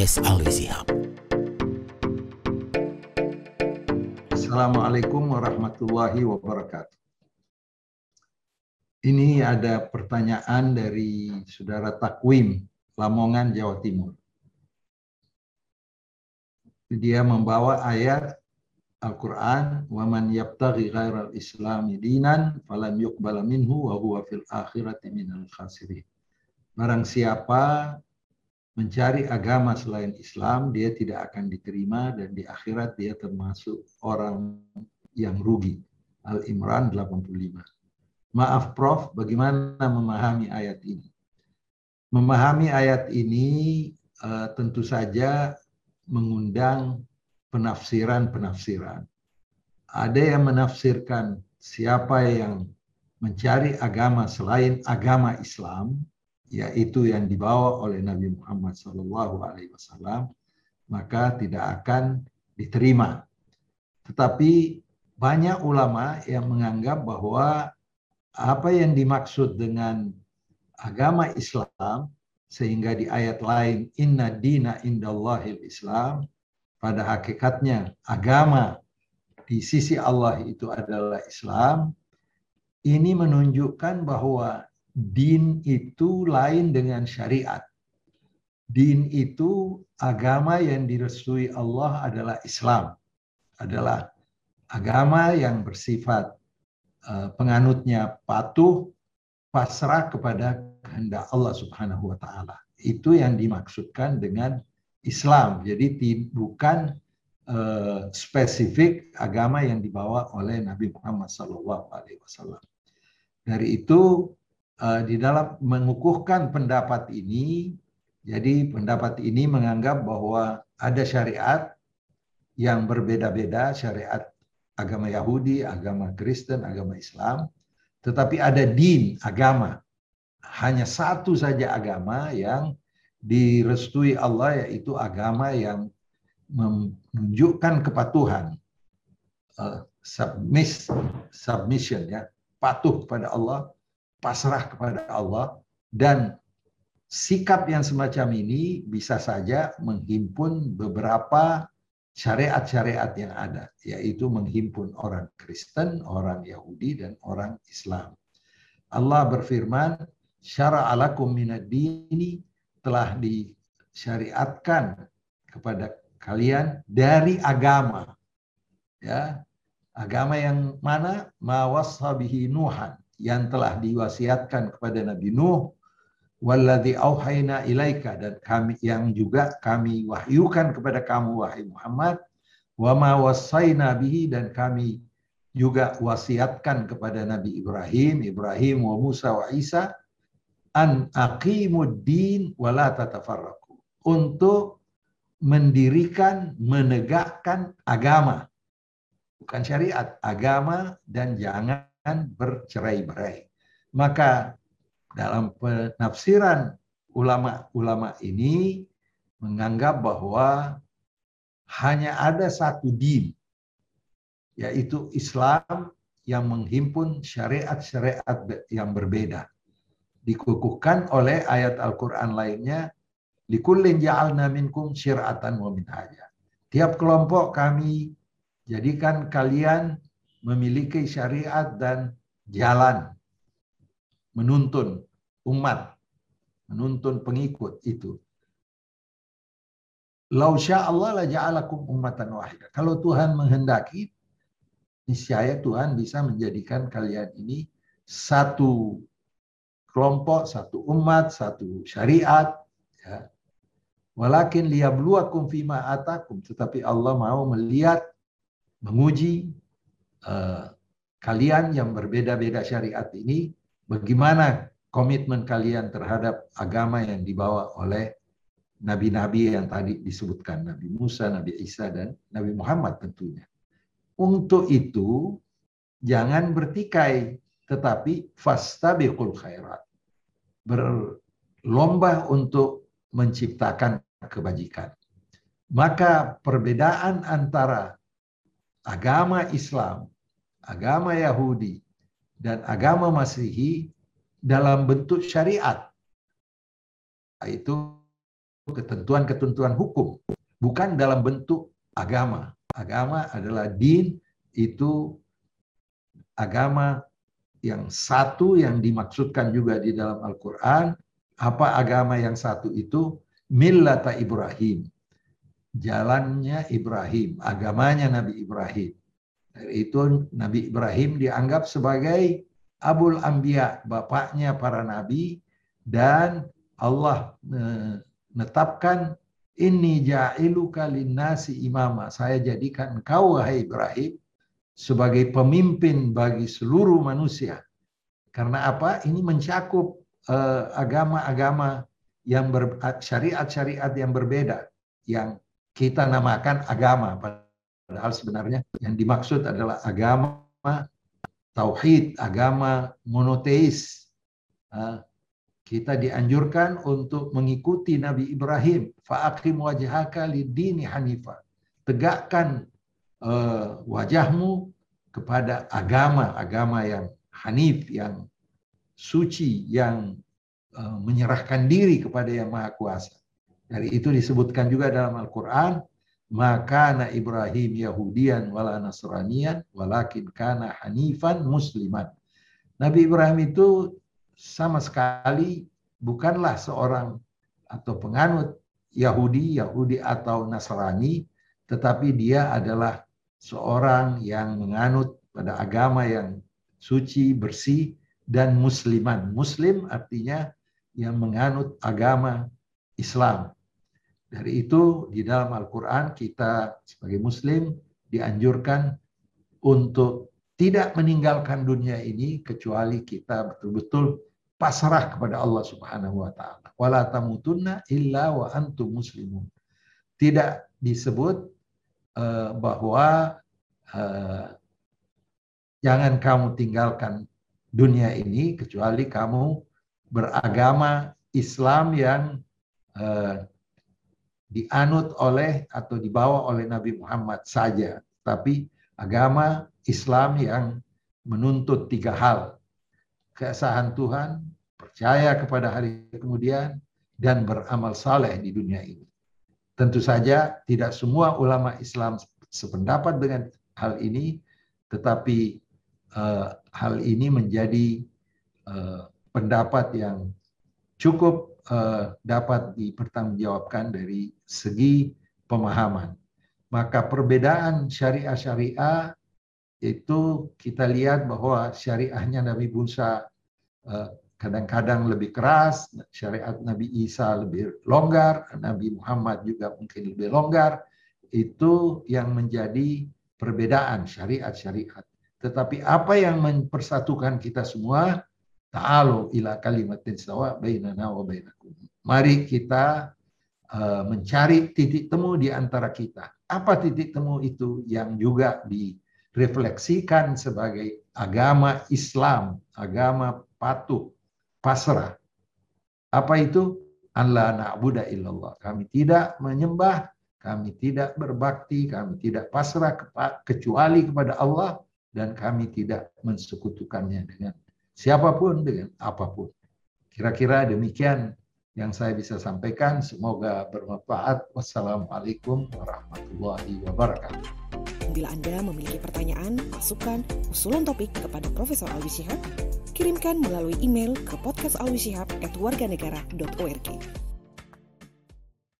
podcast Ali Sihab. Assalamualaikum warahmatullahi wabarakatuh. Ini ada pertanyaan dari saudara Takwim, Lamongan, Jawa Timur. Dia membawa ayat Al-Quran, وَمَنْ يَبْتَغِ غَيْرَ الْإِسْلَامِ دِينًا فَلَنْ يُقْبَلَ مِنْهُ وَهُوَ فِي الْآخِرَةِ مِنَ الْخَاسِرِينَ Barang siapa mencari agama selain Islam, dia tidak akan diterima dan di akhirat dia termasuk orang yang rugi. Al-Imran 85. Maaf Prof, bagaimana memahami ayat ini? Memahami ayat ini uh, tentu saja mengundang penafsiran-penafsiran. Ada yang menafsirkan siapa yang mencari agama selain agama Islam, yaitu yang dibawa oleh Nabi Muhammad SAW, maka tidak akan diterima. Tetapi banyak ulama yang menganggap bahwa apa yang dimaksud dengan agama Islam sehingga di ayat lain inna dina indallahil Islam pada hakikatnya agama di sisi Allah itu adalah Islam, ini menunjukkan bahwa din itu lain dengan syariat. Din itu agama yang direstui Allah adalah Islam. Adalah agama yang bersifat uh, penganutnya patuh, pasrah kepada kehendak Allah Subhanahu wa taala. Itu yang dimaksudkan dengan Islam. Jadi bukan uh, spesifik agama yang dibawa oleh Nabi Muhammad SAW. Dari itu di dalam mengukuhkan pendapat ini, jadi pendapat ini menganggap bahwa ada syariat yang berbeda-beda, syariat agama Yahudi, agama Kristen, agama Islam, tetapi ada din, agama. Hanya satu saja agama yang direstui Allah yaitu agama yang menunjukkan kepatuhan uh, submiss, submission ya patuh kepada Allah pasrah kepada Allah dan sikap yang semacam ini bisa saja menghimpun beberapa syariat-syariat yang ada yaitu menghimpun orang Kristen, orang Yahudi dan orang Islam. Allah berfirman, "Syara'alakum minad dini telah disyariatkan kepada kalian dari agama. Ya, agama yang mana? Mawashabihi Nuhan yang telah diwasiatkan kepada Nabi Nuh walladzi auhayna ilaika dan kami yang juga kami wahyukan kepada kamu wahai Muhammad wa ma wasaina bihi dan kami juga wasiatkan kepada Nabi Ibrahim, Ibrahim wa Musa wa Isa an aqimuddin wala tatafarraqu untuk mendirikan menegakkan agama bukan syariat agama dan jangan bercerai-berai maka dalam penafsiran ulama-ulama ini menganggap bahwa hanya ada satu din yaitu Islam yang menghimpun syariat-syariat yang berbeda dikukuhkan oleh ayat Al-Quran lainnya likullin ja'alna minkum syir'atan wa minhaja. Tiap kelompok kami jadikan kalian memiliki syariat dan jalan menuntun umat, menuntun pengikut itu. Lau Allah la ja'alakum ummatan wahidah. Kalau Tuhan menghendaki, niscaya Tuhan bisa menjadikan kalian ini satu kelompok, satu umat, satu syariat. Ya. Walakin liyabluwakum fima atakum. Tetapi Allah mau melihat, menguji uh, kalian yang berbeda-beda syariat ini, bagaimana komitmen kalian terhadap agama yang dibawa oleh nabi-nabi yang tadi disebutkan. Nabi Musa, Nabi Isa, dan Nabi Muhammad tentunya. Untuk itu, jangan bertikai tetapi fastabiqul khairat. Berlomba untuk menciptakan kebajikan. Maka perbedaan antara agama Islam, agama Yahudi, dan agama Masihi dalam bentuk syariat itu ketentuan-ketentuan hukum, bukan dalam bentuk agama. Agama adalah din itu agama yang satu yang dimaksudkan juga di dalam Al-Quran. Apa agama yang satu itu? Millata Ibrahim. Jalannya Ibrahim, agamanya Nabi Ibrahim. Itu Nabi Ibrahim dianggap sebagai Abul Ambiya, bapaknya para nabi dan Allah menetapkan ini ja'iluka linnasi imama. Saya jadikan engkau wahai Ibrahim sebagai pemimpin bagi seluruh manusia. Karena apa? Ini mencakup eh, agama-agama yang syariat-syariat yang berbeda yang kita namakan agama padahal sebenarnya yang dimaksud adalah agama tauhid, agama monoteis. Kita dianjurkan untuk mengikuti Nabi Ibrahim. Fa'akim wajhaka lidini hanifa. Tegakkan uh, wajahmu kepada agama, agama yang hanif, yang suci, yang uh, menyerahkan diri kepada yang maha kuasa. Dari itu disebutkan juga dalam Al-Quran, maka na Ibrahim Yahudian wala Nasranian, walakin kana hanifan musliman. Nabi Ibrahim itu sama sekali bukanlah seorang atau penganut Yahudi, Yahudi atau Nasrani, tetapi dia adalah seorang yang menganut pada agama yang suci, bersih, dan musliman. Muslim artinya yang menganut agama Islam. Dari itu di dalam Al-Quran kita sebagai muslim dianjurkan untuk tidak meninggalkan dunia ini kecuali kita betul-betul pasrah kepada Allah Subhanahu wa taala. Wala tamutunna illa wa antum muslimun. Tidak disebut uh, bahwa uh, jangan kamu tinggalkan dunia ini kecuali kamu beragama Islam yang uh, dianut oleh atau dibawa oleh Nabi Muhammad saja, tapi agama Islam yang menuntut tiga hal keesahan Tuhan, percaya kepada hari kemudian, dan beramal saleh di dunia ini. Tentu saja tidak semua ulama Islam sependapat dengan hal ini, tetapi uh, hal ini menjadi uh, pendapat yang cukup uh, dapat dipertanggungjawabkan dari segi pemahaman. Maka perbedaan syariah-syariah itu kita lihat bahwa syariahnya Nabi Musa Eh, kadang-kadang lebih keras, syariat Nabi Isa lebih longgar, Nabi Muhammad juga mungkin lebih longgar. Itu yang menjadi perbedaan syariat-syariat. Tetapi apa yang mempersatukan kita semua? Ta'alu ila kalimatin sawa bainana wa bainakum. Mari kita uh, mencari titik temu di antara kita. Apa titik temu itu yang juga direfleksikan sebagai agama Islam, agama patuh, pasrah. Apa itu? Allah na'budu illallah. Kami tidak menyembah, kami tidak berbakti, kami tidak pasrah kecuali kepada Allah dan kami tidak mensekutukannya dengan siapa pun dengan apa pun. Kira-kira demikian yang saya bisa sampaikan. Semoga bermanfaat. Wassalamualaikum warahmatullahi wabarakatuh. Bila Anda memiliki pertanyaan, masukan, usulan topik kepada Profesor Alwi Syihab, kirimkan melalui email ke podcastalwisihab@warganegara.org.